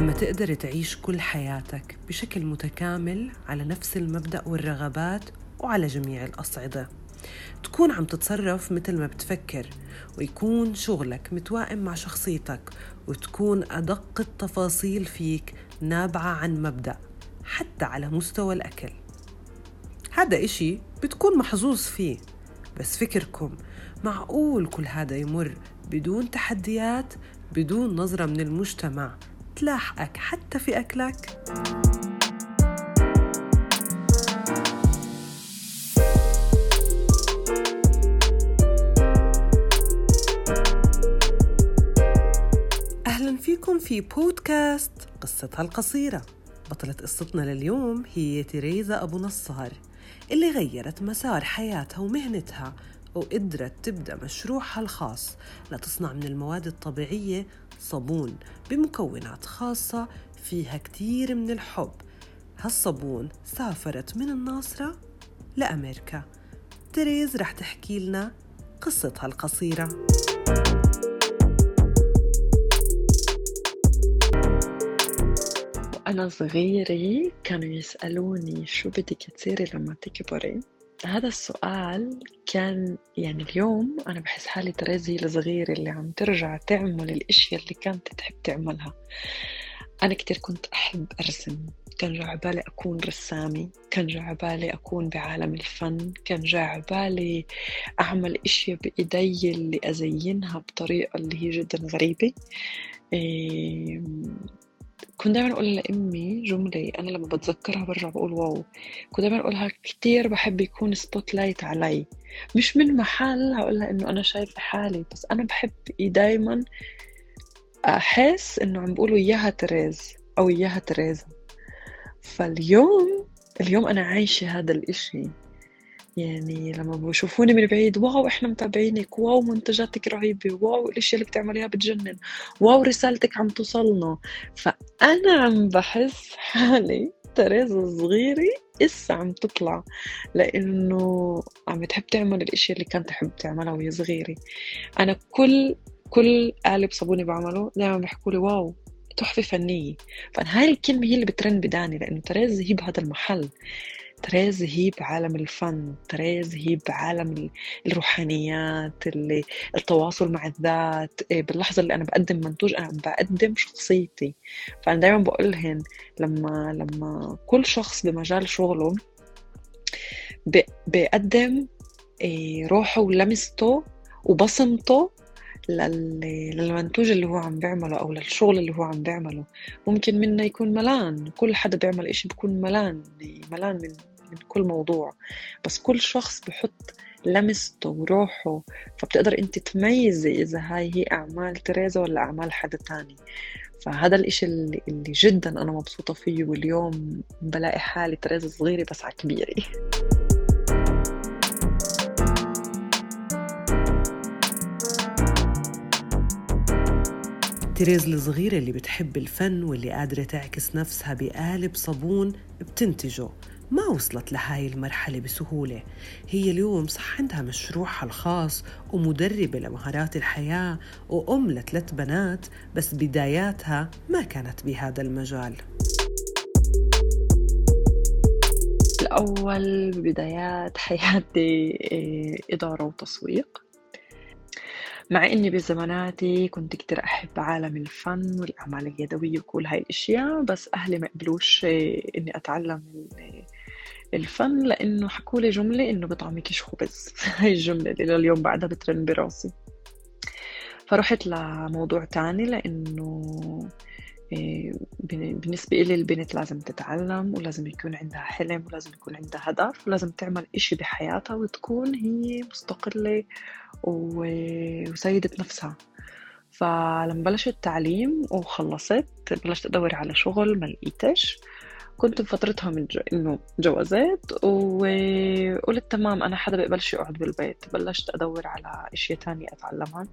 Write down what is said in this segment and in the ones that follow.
لما تقدر تعيش كل حياتك بشكل متكامل على نفس المبدأ والرغبات وعلى جميع الأصعدة. تكون عم تتصرف مثل ما بتفكر ويكون شغلك متوائم مع شخصيتك وتكون أدق التفاصيل فيك نابعة عن مبدأ حتى على مستوى الأكل. هذا إشي بتكون محظوظ فيه بس فكركم معقول كل هذا يمر بدون تحديات بدون نظرة من المجتمع. تلاحقك حتى في أكلك؟ أهلا فيكم في بودكاست قصتها القصيرة بطلة قصتنا لليوم هي تيريزا أبو نصار اللي غيرت مسار حياتها ومهنتها وقدرت تبدأ مشروعها الخاص لتصنع من المواد الطبيعية صابون بمكونات خاصة فيها كتير من الحب. هالصابون سافرت من الناصرة لأمريكا. تريز رح تحكي لنا قصتها القصيرة وأنا صغيرة كانوا يسألوني شو بدك تصيري لما تكبري؟ هذا السؤال كان يعني اليوم أنا بحس حالي تريزي الصغيرة اللي عم ترجع تعمل الأشياء اللي كانت تحب تعملها. أنا كتير كنت أحب أرسم. كان جا عبالي أكون رسامة. كان جا عبالي أكون بعالم الفن. كان جا عبالي أعمل أشياء بإيدي اللي أزينها بطريقة اللي هي جدا غريبة. إيه كنت دايما أقول لأمي جملة أنا لما بتذكرها برجع بقول واو. كنت دايما أقولها كتير بحب يكون spotlight علي. مش من محل هقولها إنه أنا شايفة حالي بس أنا بحب دايما أحس إنه عم بقولوا إياها تريز أو إياها تريزا فاليوم اليوم أنا عايشة هذا الإشي. يعني لما بشوفوني من بعيد wow إحنا متابعينك wow منتجاتك رهيبة واو الإشياء اللي بتعمليها بتجنن wow رسالتك عم توصلنا. فأنا عم بحس حالي تريزا صغيرة إسا عم تطلع لأنه عم بتحب تعمل الأشياء اللي كانت تحب تعملها وهي صغيرة. أنا كل كل قالب صابوني بعمله دائما بيحكوا لي wow تحفة فنية. فأنا هاي الكلمة هي اللي بترن بوداني لأنه تريز هي بهذا المحل. تريز هي بعالم الفن تريز هي بعالم الروحانيات اللي التواصل مع الذات. إيه، باللحظة اللي أنا بقدم منتوج أنا بقدم شخصيتي. فأنا دايما بقولهن لما لما كل شخص بمجال شغله بيقدم إيه، روحه ولمسته وبصمته للمنتوج اللي هو عم بيعمله أو للشغل اللي هو عم بيعمله. ممكن منا يكون ملان. كل حدا بيعمل إشي بيكون ملان. ملان من من كل موضوع. بس كل شخص بحط لمسته وروحه. فبتقدر أنت تميزي إذا هاي هي أعمال تريزا ولا أعمال حدا تاني. فهذا الإشي اللي, جدا أنا مبسوطة فيه. واليوم بلاقي حالي تريزا صغيرة بس على كبيرة. تيريز الصغيرة اللي بتحب الفن واللي قادرة تعكس نفسها بقالب صابون بتنتجه ما وصلت لهاي المرحلة بسهولة. هي اليوم صح عندها مشروعها الخاص ومدربة لمهارات الحياة وأم لثلاث بنات بس بداياتها ما كانت بهذا المجال. الأول بدايات حياتي إيه، إدارة وتسويق. مع إني بزماناتي كنت كتير أحب عالم الفن والأعمال اليدوية وكل هاي الأشياء بس أهلي ما قبلوش إيه، إني أتعلم الفن لأنه حكوا لي جملة إنه بطعمكش خبز هاي الجملة اللي لليوم بعدها بترن براسي. فرحت لموضوع تاني لأنه بالنسبة إلي البنت لازم تتعلم ولازم يكون عندها حلم ولازم يكون عندها هدف ولازم تعمل إشي بحياتها وتكون هي مستقلة وسيدة نفسها. فلما بلشت تعليم وخلصت بلشت أدور على شغل ما لقيتش. كنت بفترتها من جو... إنه جوازات وقلت تمام أنا حدا بقبلش يقعد بالبيت. بلشت أدور على إشياء تانية أتعلمها.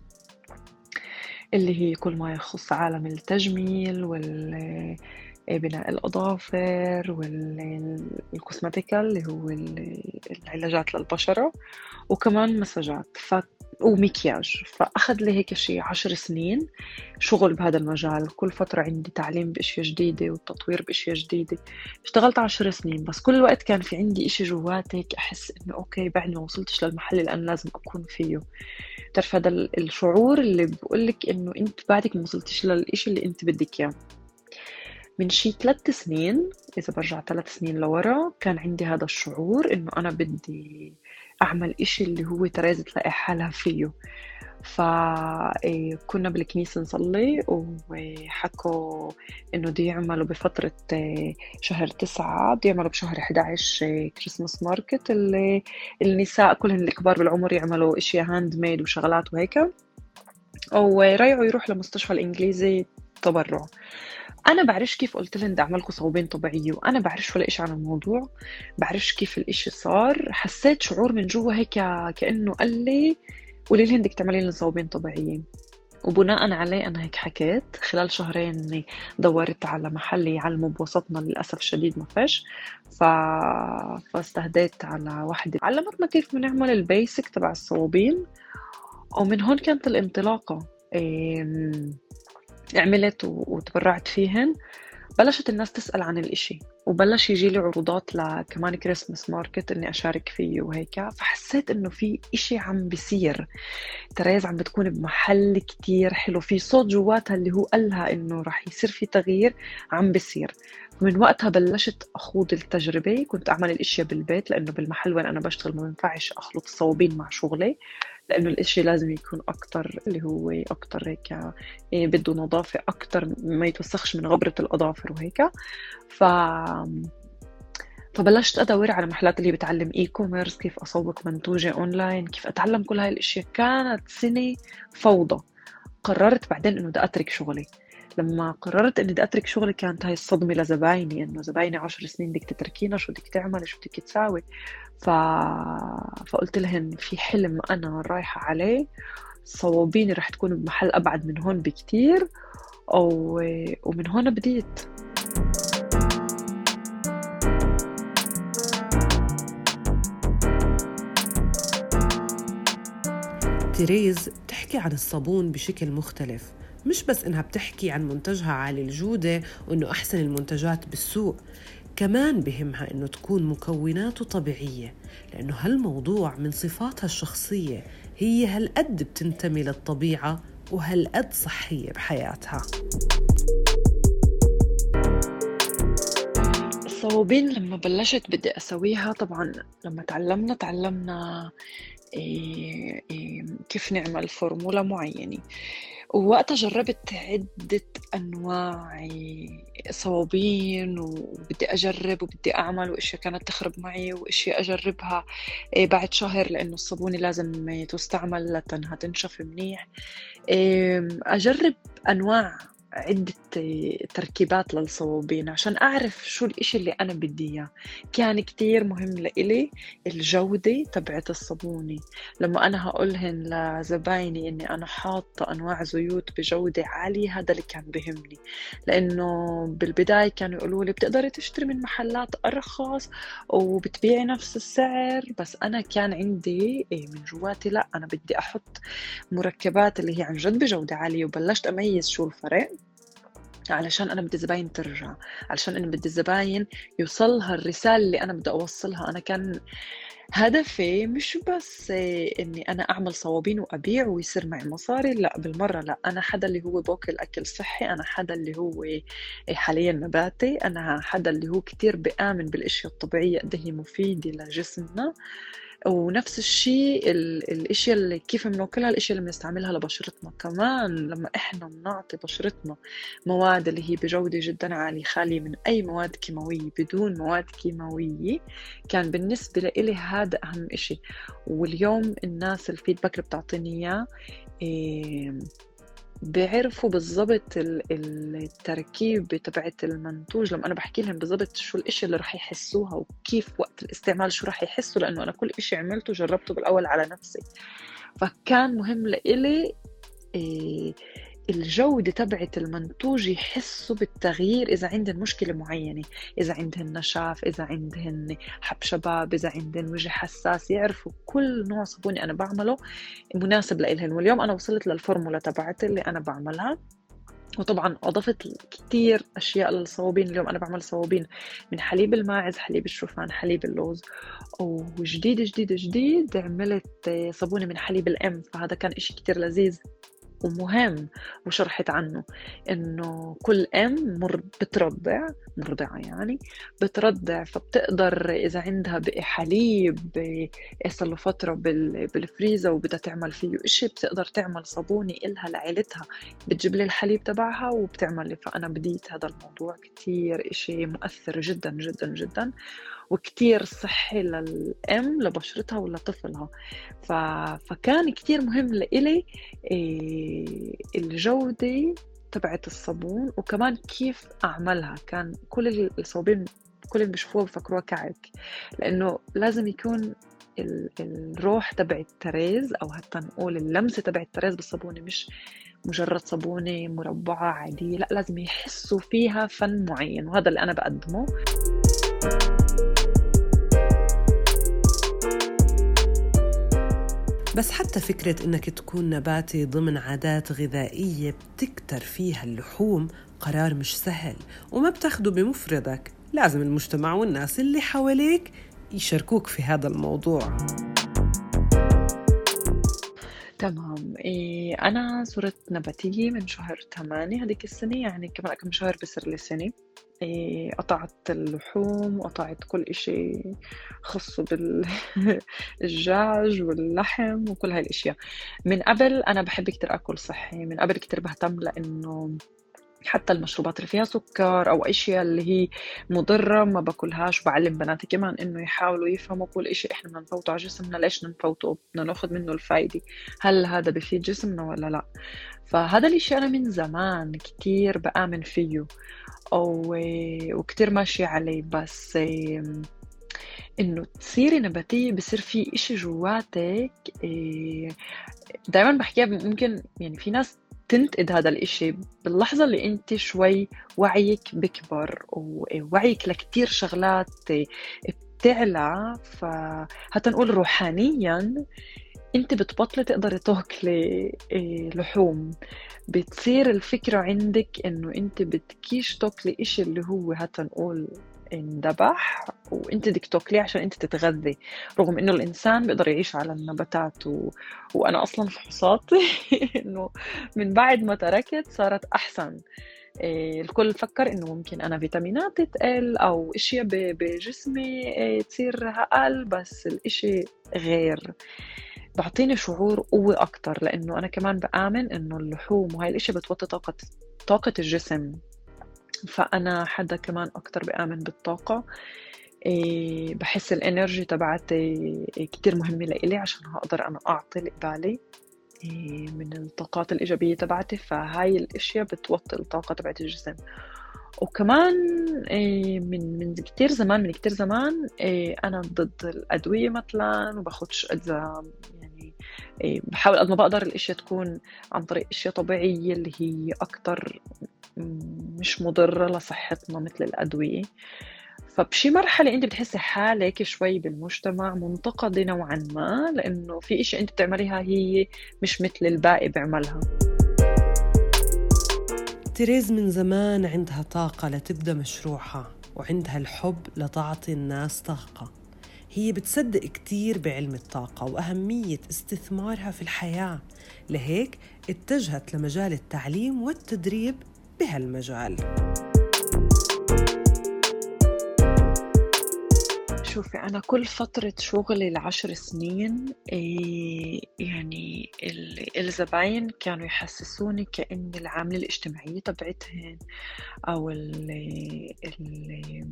اللي هي كل ما يخص عالم التجميل وال بناء الأظافر والكوسماتيكال اللي هو العلاجات للبشرة وكمان مساجات. ومكياج فأخذ لي هيك شي عشر سنين شغل بهذا المجال. كل فترة عندي تعليم بأشياء جديدة وتطوير بأشياء جديدة. اشتغلت عشر سنين بس كل الوقت كان في عندي إشي جوات هيك أحس إنه أوكي بعد ما وصلتش للمحل اللي أنا لازم أكون فيه. بتعرف هذا الشعور اللي بقولك إنه أنت بعدك ما وصلتش للإشي اللي أنت بدك إياه. من شي ثلاث سنين إذا برجع ثلاث سنين لورا كان عندي هذا الشعور إنه أنا بدي أعمل إشي اللي هو تريزة تلاقي حالها فيه. فكنا بالكنيسة نصلي وحكوا إنه بده يعملوا بفترة شهر تسعة بده يعملوا بشهر 11 Christmas market اللي النساء كلهن الكبار بالعمر يعملوا أشياء handmade وشغلات وهيك. وريعه يروح لمستشفى الإنجليزي تبرع. أنا بعرفش كيف قلت لهم بدي أعمل لكم صوابين طبيعية وأنا بعرفش ولا شيء عن الموضوع بعرفش كيف الإشي صار حسيت شعور من جوا هيك كأنه قال لي قولي لهن بدك تعملي لنا صوابين طبيعيين وبناء عليه أنا هيك حكيت خلال شهرين دورت على محل يعلم بوسطنا للأسف الشديد ما فيش. ف... فاستهديت على وحدة. علمتنا كيف بنعمل ال basic تبع الصوابين ومن هون كانت الانطلاقة. إيه... عملت وتبرعت فيهن بلشت الناس تسأل عن الإشي. وبلش يجي لي عروضات لكمان Christmas market إني أشارك فيه وهيك. فحسيت إنه في إشي عم بيصير. تريز عم بتكون بمحل كتير حلو. في صوت جواتها اللي هو قالها إنه رح يصير في تغيير عم بيصير. من وقتها بلشت أخوض التجربة. كنت أعمل الأشياء بالبيت لأنه بالمحل وين أنا بشتغل ما بينفعش أخلط الصوابين مع شغلي. لأنه الإشي لازم يكون أكتر اللي هو أكتر هيك إيه بده نظافة أكتر ما يتوسخش من غبرة الأظافر وهيك. ف فبلشت أدور على محلات اللي بتعلم e-commerce كيف أسوق منتوجة اونلاين كيف أتعلم كل هاي الإشياء. كانت سنة فوضى. قررت بعدين إنه بدي أترك شغلي. لما قررت إني بدي أترك شغلي كانت هاي الصدمة لزبايني إنه زبايني عشر سنين بدك تتركينا شو بدك تعملي شو بدك تساوي؟ ف... فقلت لهن في حلم أنا رايحة عليه صوابيني رح تكون بمحل أبعد من هون بكتير و... ومن هون بديت. تيريز بتحكي عن الصابون بشكل مختلف. مش بس إنها بتحكي عن منتجها عالي الجودة وإنه أحسن المنتجات بالسوق كمان بهمها إنه تكون مكوناته طبيعية لأنه هالموضوع من صفاتها الشخصية هي هالقد بتنتمي للطبيعة وهالقد صحية بحياتها. الصوابين لما بلشت بدي أسويها طبعا لما تعلمنا تعلمنا إيه إيه كيف نعمل فورمولا معينة. ووقتها جربت عدة أنواع صوابين وبدي أجرب وبدي أعمل وأشياء كانت تخرب معي وأشياء أجربها إيه، بعد شهر لأنه الصابونة لازم تستعمل لتنها تنشف منيح. أجرب أنواع عدة تركيبات للصوابين عشان أعرف شو الإشي اللي أنا بدي إياه. كان كتير مهم لإلي الجودة تبعت الصابونة. لما أنا هقولهن لزبايني إني أنا حاطة أنواع زيوت بجودة عالية هذا اللي كان بهمني. لأنه بالبداية كانوا يقولوا لي بتقدري تشتري من محلات أرخص وبتبيعي نفس السعر بس أنا كان عندي إيه من جواتي لا أنا بدي أحط مركبات اللي هي عن جد بجودة عالية وبلشت أميز شو الفرق. علشان أنا بدي الزباين ترجع علشان أنا بدي الزباين يوصلها الرسالة اللي أنا بدي أوصلها. أنا كان هدفي مش بس إني أنا أعمل صوابين وأبيع ويصير معي مصاري لا بالمرة لا. أنا حدا اللي هو باكل أكل صحي أنا حدا اللي هو حاليا نباتي أنا حدا اللي هو كتير بآمن بالأشياء الطبيعية قد هي مفيدة لجسمنا. ونفس الشيء الاشياء اللي كيف بناكلها الاشياء اللي بنستعملها لبشرتنا كمان لما إحنا بنعطي بشرتنا مواد اللي هي بجودة جدا عالية خالية من أي مواد كيماوية بدون مواد كيماوية كان بالنسبة لإلي هذا أهم إشي. واليوم الناس الفيدباك اللي بتعطيني إياه إيه بيعرفوا بالضبط التركيبة تبعت المنتوج. لما أنا بحكي لهم بالضبط شو الإشي اللي رح يحسوها وكيف وقت الاستعمال شو رح يحسوا لأنه أنا كل إشي عملته جربته بالأول على نفسي. فكان مهم لإلي إيه الجودة تبعت المنتوج يحسوا بالتغيير إذا عندهم مشكلة معينة إذا عندهن نشاف إذا عندهن حب شباب إذا عندهن وجه حساس يعرفوا كل نوع صابونة أنا بعمله مناسب لإلهن. واليوم أنا وصلت للفورمولا تبعتي اللي أنا بعملها. وطبعا أضفت كتير أشياء للصوابين. اليوم أنا بعمل صوابين من حليب الماعز حليب الشوفان حليب اللوز. وجديد جديد جديد عملت صابونة من حليب الأم. فهذا كان إشي كتير لذيذ. ومهم وشرحت عنه إنه كل أم مر بترضع مرضعة يعني بترضع فبتقدر إذا عندها بقي حليب صار له فترة بالفريزر وبدها تعمل فيه إشي بتقدر تعمل صابونة إلها لعيلتها بتجيب لي الحليب تبعها وبتعمل لي فأنا بديت هذا الموضوع كتير إشي مؤثر جدا جدا جدا. وكتير صحي للأم لبشرتها ولطفلها ف... فكان كتير مهم لإلي إيه الجودة تبعت الصابون وكمان كيف أعملها. كان كل الصوابين كل اللي بيشوفوها بفكروها كعك. لأنه لازم يكون الروح تبع التريز أو حتى نقول اللمسة تبع التريز بالصابونة. مش مجرد صابونة مربعة عادية لا لازم يحسوا فيها فن معين وهذا اللي أنا بقدمه. بس حتى فكرة إنك تكون نباتي ضمن عادات غذائية بتكتر فيها اللحوم قرار مش سهل وما بتاخده بمفردك. لازم المجتمع والناس اللي حواليك يشاركوك في هذا الموضوع. تمام. إيه أنا صرت نباتية من شهر 8 هذيك السنة يعني كمان كم شهر بصير لي سنة. إيه قطعت اللحوم وقطعت كل إشي خصه بالدجاج واللحم وكل هاي الأشياء. من قبل أنا بحب كتير أكل صحي من قبل كتير بهتم لأنه حتى المشروبات اللي فيها سكر أو أشياء اللي هي مضرة ما باكلهاش. وبعلم بناتي كمان إنه يحاولوا يفهموا كل شيء إحنا بدنا نفوته على جسمنا ليش نفوته بدنا ناخذ منه الفايدة. هل هذا بفيد جسمنا ولا لا؟ فهذا الإشي أنا من زمان كتير بآمن فيه. وكتير ماشية عليه. بس إنه تصيري نباتية بصير في إشي جواتك إيه، دائما بحكيها ممكن يعني في ناس تنتقد هذا الإشي. باللحظة اللي أنت شوي وعيك بكبر ووعيك لكتير شغلات بتعلى فحتى نقول روحانيا أنت بتبطلي تقدري تاكلي إيه، لحوم. بتصير الفكرة عندك إنه أنت بدكيش تاكلي إشي اللي هو حتى اندبح وأنت بدك تأكليه عشان أنت تتغذي. رغم إنه الإنسان بيقدر يعيش على النباتات و... وأنا أصلا فحوصاتي إنه من بعد ما تركت صارت أحسن. إيه الكل فكر إنه ممكن أنا فيتاميناتي تقل أو إشياء بجسمي إيه تصير أقل بس الإشي غير. بعطيني شعور قوة أكتر لأنه أنا كمان بآمن إنه اللحوم وهاي الأشياء بتوطي طاقة طاقة الجسم. فأنا حدا كمان أكتر بآمن بالطاقة. إيه بحس الإنرجي تبعتي كتير مهمة لإلي عشان أقدر أنا أعطي لقبالي إيه من الطاقات الإيجابية تبعتي. فهاي الأشياء بتوطي الطاقة تبعت الجسم. وكمان إيه من من كتير زمان من كتير زمان إيه أنا ضد الأدوية مثلا وباخدش أجزاء يعني إيه بحاول قد ما بقدر الأشياء تكون عن طريق أشياء طبيعية اللي هي أكتر مش مضرة لصحتنا مثل الأدوية. فبشي مرحلة أنت بتحسي حالك شوي بالمجتمع منتقدة نوعا ما لأنه في إشي أنت بتعمليها هي مش مثل الباقي بيعملها. تيريز من زمان عندها طاقة لتبدأ مشروعها وعندها الحب لتعطي الناس طاقة. هي بتصدق كتير بعلم الطاقة وأهمية استثمارها في الحياة. لهيك اتجهت لمجال التعليم والتدريب بهالمجال شوفي أنا كل فترة شغلي العشر سنين إيه، يعني الزباين كانوا يحسسوني كأن العاملة الاجتماعية تبعتهن أو ال ال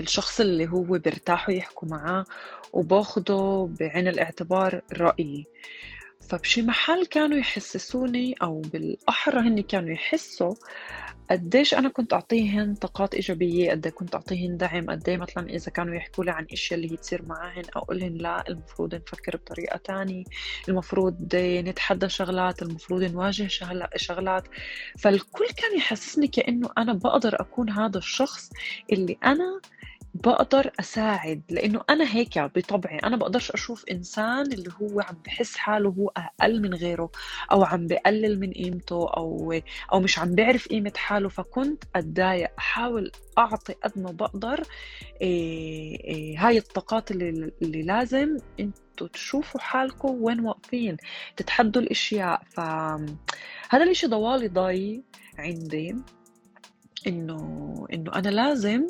الشخص اللي هو بيرتاحوا يحكوا معاه وباخده بعين الاعتبار رأيي. فبشي محل كانوا يحسسوني أو بالأحرى هن كانوا يحسوا قديش أنا كنت أعطيهن طاقات إيجابية قد كنت أعطيهن دعم قد مثلا إذا كانوا يحكوا لي عن أشياء اللي هي تصير معاهن أقول لهم لا المفروض نفكر بطريقة تانية المفروض نتحدى شغلات المفروض نواجه شغلات. فالكل كان يحسسني كأنه أنا بقدر أكون هذا الشخص اللي أنا بقدر أساعد لأنه أنا هيك بطبعي أنا بقدرش أشوف إنسان اللي هو عم بحس حاله هو أقل من غيره أو عم بقلل من قيمته أو أو مش عم بيعرف قيمة حاله فكنت أتضايق. أحاول أعطي قد ما بقدر إيه إيه هاي الطاقات اللي, اللي لازم إنتوا تشوفوا حالكم وين واقفين تتحدوا الأشياء. فهذا الإشي ضوالي ضوي عندي إنه إنه أنا لازم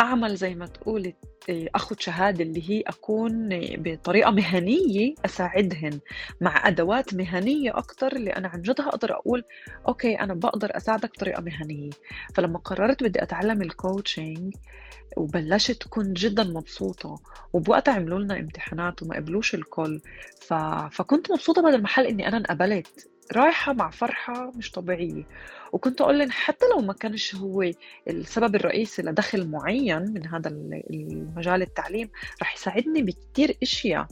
أعمل زي ما تقولي أخذ شهادة اللي هي أكون بطريقة مهنية أساعدهن مع أدوات مهنية أكتر اللي أنا عن جد أقدر أقول okay أنا بقدر أساعدك بطريقة مهنية. فلما قررت بدي أتعلم ال coaching وبلشت كنت جدا مبسوطة وبوقتها عملوا لنا امتحانات وما قبلوش الكل ف... فكنت مبسوطة بهذا المحل إني أنا انقبلت. رايحة مع فرحة مش طبيعية. وكنت أقول لهم حتى لو ما كانش هو السبب الرئيسي لدخل معين من هذا المجال التعليم رح يساعدني بكتير أشياء.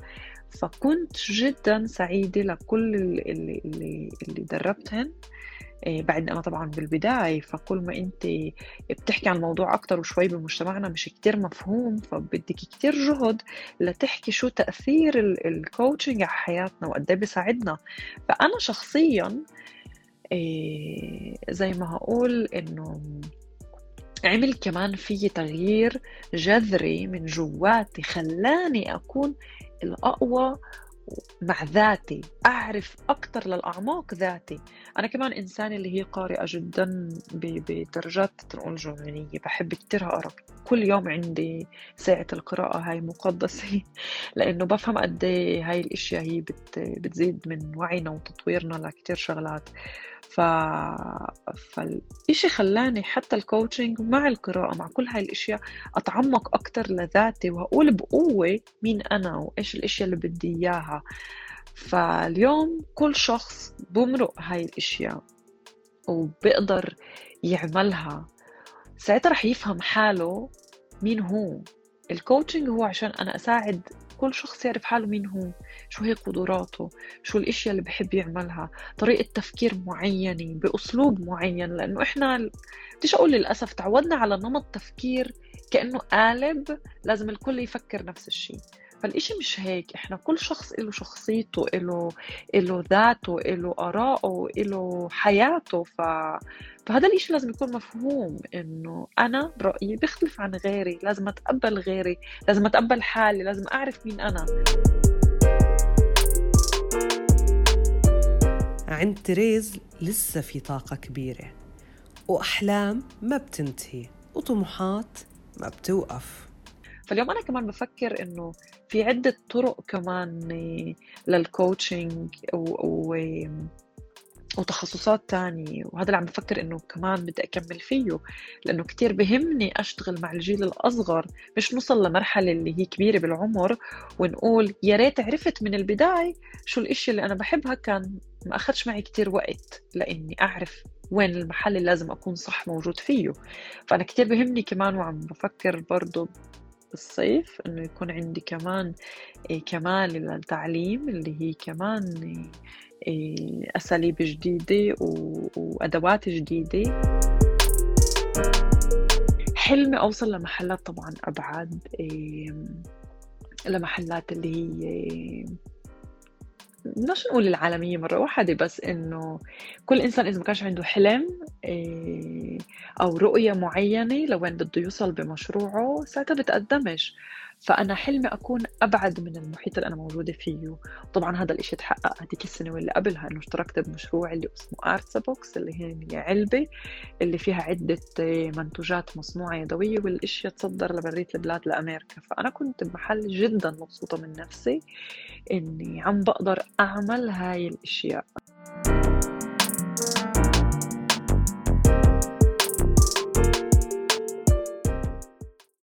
فكنت جدا سعيدة لكل اللي, اللي, اللي دربتهن. بعد أنا طبعا بالبداية فكل ما أنت بتحكي عن الموضوع أكتر وشوي بمجتمعنا مش كتير مفهوم فبدك كتير جهد لتحكي شو تأثير الكوتشنج على حياتنا وقد إيه بيساعدنا. فأنا شخصيا آه، زي ما هقول إنه عمل كمان في تغيير جذري من جواتي خلاني أكون الأقوى مع ذاتي أعرف أكثر للأعماق ذاتي. أنا كمان إنسانة اللي هي قارئة جدا بدرجات تنقول جنونية بحب كتير أقرأ كل يوم عندي ساعة القراءة هاي مقدسة. لأنه بفهم قد إيه هاي الأشياء هي بت بتزيد من وعينا وتطويرنا لكتير شغلات. ف... فالإشي خلاني حتى الكوتشنج مع القراءة مع كل هاي الأشياء أتعمق أكتر لذاتي وأقول بقوة مين أنا وإيش الأشياء اللي بدي إياها. فاليوم كل شخص بمرق هاي الأشياء وبقدر يعملها. ساعتها رح يفهم حاله مين هو. الكوتشنج هو عشان أنا أساعد كل شخص يعرف حاله مين هو شو هي قدراته شو الإشياء اللي بحب يعملها طريقة تفكير معينة بأسلوب معين لأنه إحنا بديش أقول للأسف تعودنا على نمط تفكير كأنه قالب لازم الكل يفكر نفس الشيء فالإشي مش هيك إحنا كل شخص له شخصيته له له ذاته له آراءه له حياته ف... فهذا الإشي لازم يكون مفهوم إنه أنا رأيي بيختلف عن غيري لازم أتقبل غيري لازم أتقبل حالي لازم أعرف مين أنا. عند تريز لسه في طاقة كبيرة وأحلام ما بتنتهي وطموحات ما بتوقف. فاليوم أنا كمان بفكر إنه في عدة طرق كمان للكوتشنج و... وتخصصات تانية. وهذا اللي عم بفكر إنه كمان بدي أكمل فيه لأنه كتير بهمني أشتغل مع الجيل الأصغر. مش نوصل لمرحلة اللي هي كبيرة بالعمر ونقول يا ريت عرفت من البداية شو الإشي اللي أنا بحبها. كان ما أخذش معي كتير وقت لإني أعرف وين المحل اللي لازم أكون صح موجود فيه. فأنا كتير بهمني كمان وعم بفكر برضه بالصيف إنه يكون عندي كمان إيه، كمال للتعليم اللي هي كمان إيه، أساليب جديدة وأدوات جديدة. حلمي أوصل لمحلات طبعا أبعد إيه، لمحلات اللي هي بدناش نقول العالمية مرة واحدة بس إنه كل إنسان إذا ما كانش عنده حلم إيه، أو رؤية معينة لوين بده يوصل بمشروعه ساعتها بتقدمش. فأنا حلمي أكون أبعد من المحيط اللي أنا موجودة فيه. طبعا هذا الإشي تحقق هذيك السنة واللي قبلها إنه اشتركت بمشروع اللي اسمه Arts Box اللي هي علبة اللي فيها عدة منتوجات مصنوعة يدوية والإشياء تصدر لبرات البلاد لأمريكا. فأنا كنت بمحل جدا مبسوطة من نفسي إني عم بقدر أعمل هاي الأشياء.